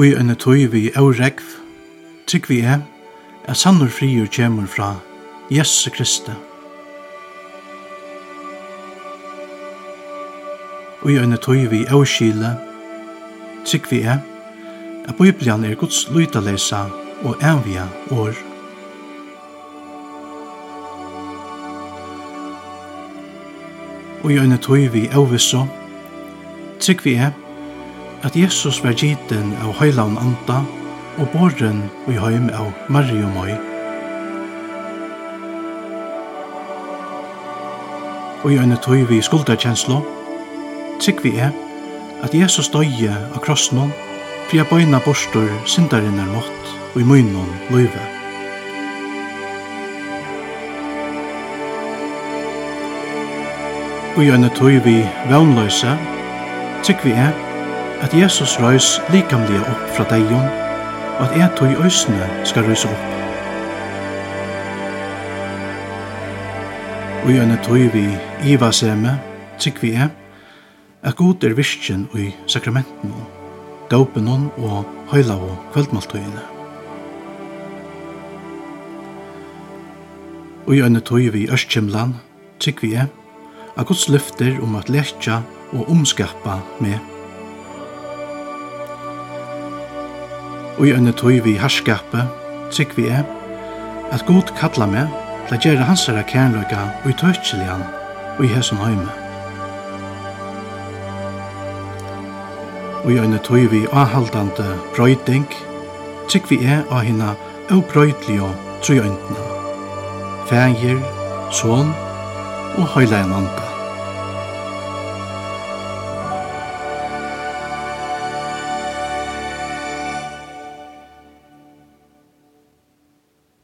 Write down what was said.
ui enn tøy vi åregv, trygg vi er, er sannur friur kjemur fra Jesus Kristi. Ui enn tøy vi åskile, trygg vi er, at Bibelen er Guds lytalesa og envia år. Og enn tøy vi åvisso, trygg vi er, at Jesus var giten av høylaun anda og borren i høym av Mario Møy. Og i øyne tøy vi skuldakjenslo, trygg vi er at Jesus døye av krossen for jeg bøyna bostur syndarinnar mått og i munnen løyve. Og i øyne tøy vi vannløse, trygg vi er at Jesus røys likamlige opp fra deion, og at jeg tog i øysene skal røyse opp. Og gjerne tog vi Iva Seme, trygg vi er, at god er virkjen i sakramenten, døpen og høyla og kveldmaltøyene. Og gjerne tog vi Østkjemland, trygg vi er, at gods løfter om at lekja og omskapa med og i ønne tøy vi herskapet, trygg vi er, at god kalla meg til å gjøre hans herre kjernløyga og i tøytselian og i hesson høyme. Og i ønne tøy vi avhaldande brøyding, trygg vi er av hina og trøyøyntene. Fægir, son og høyleien andre.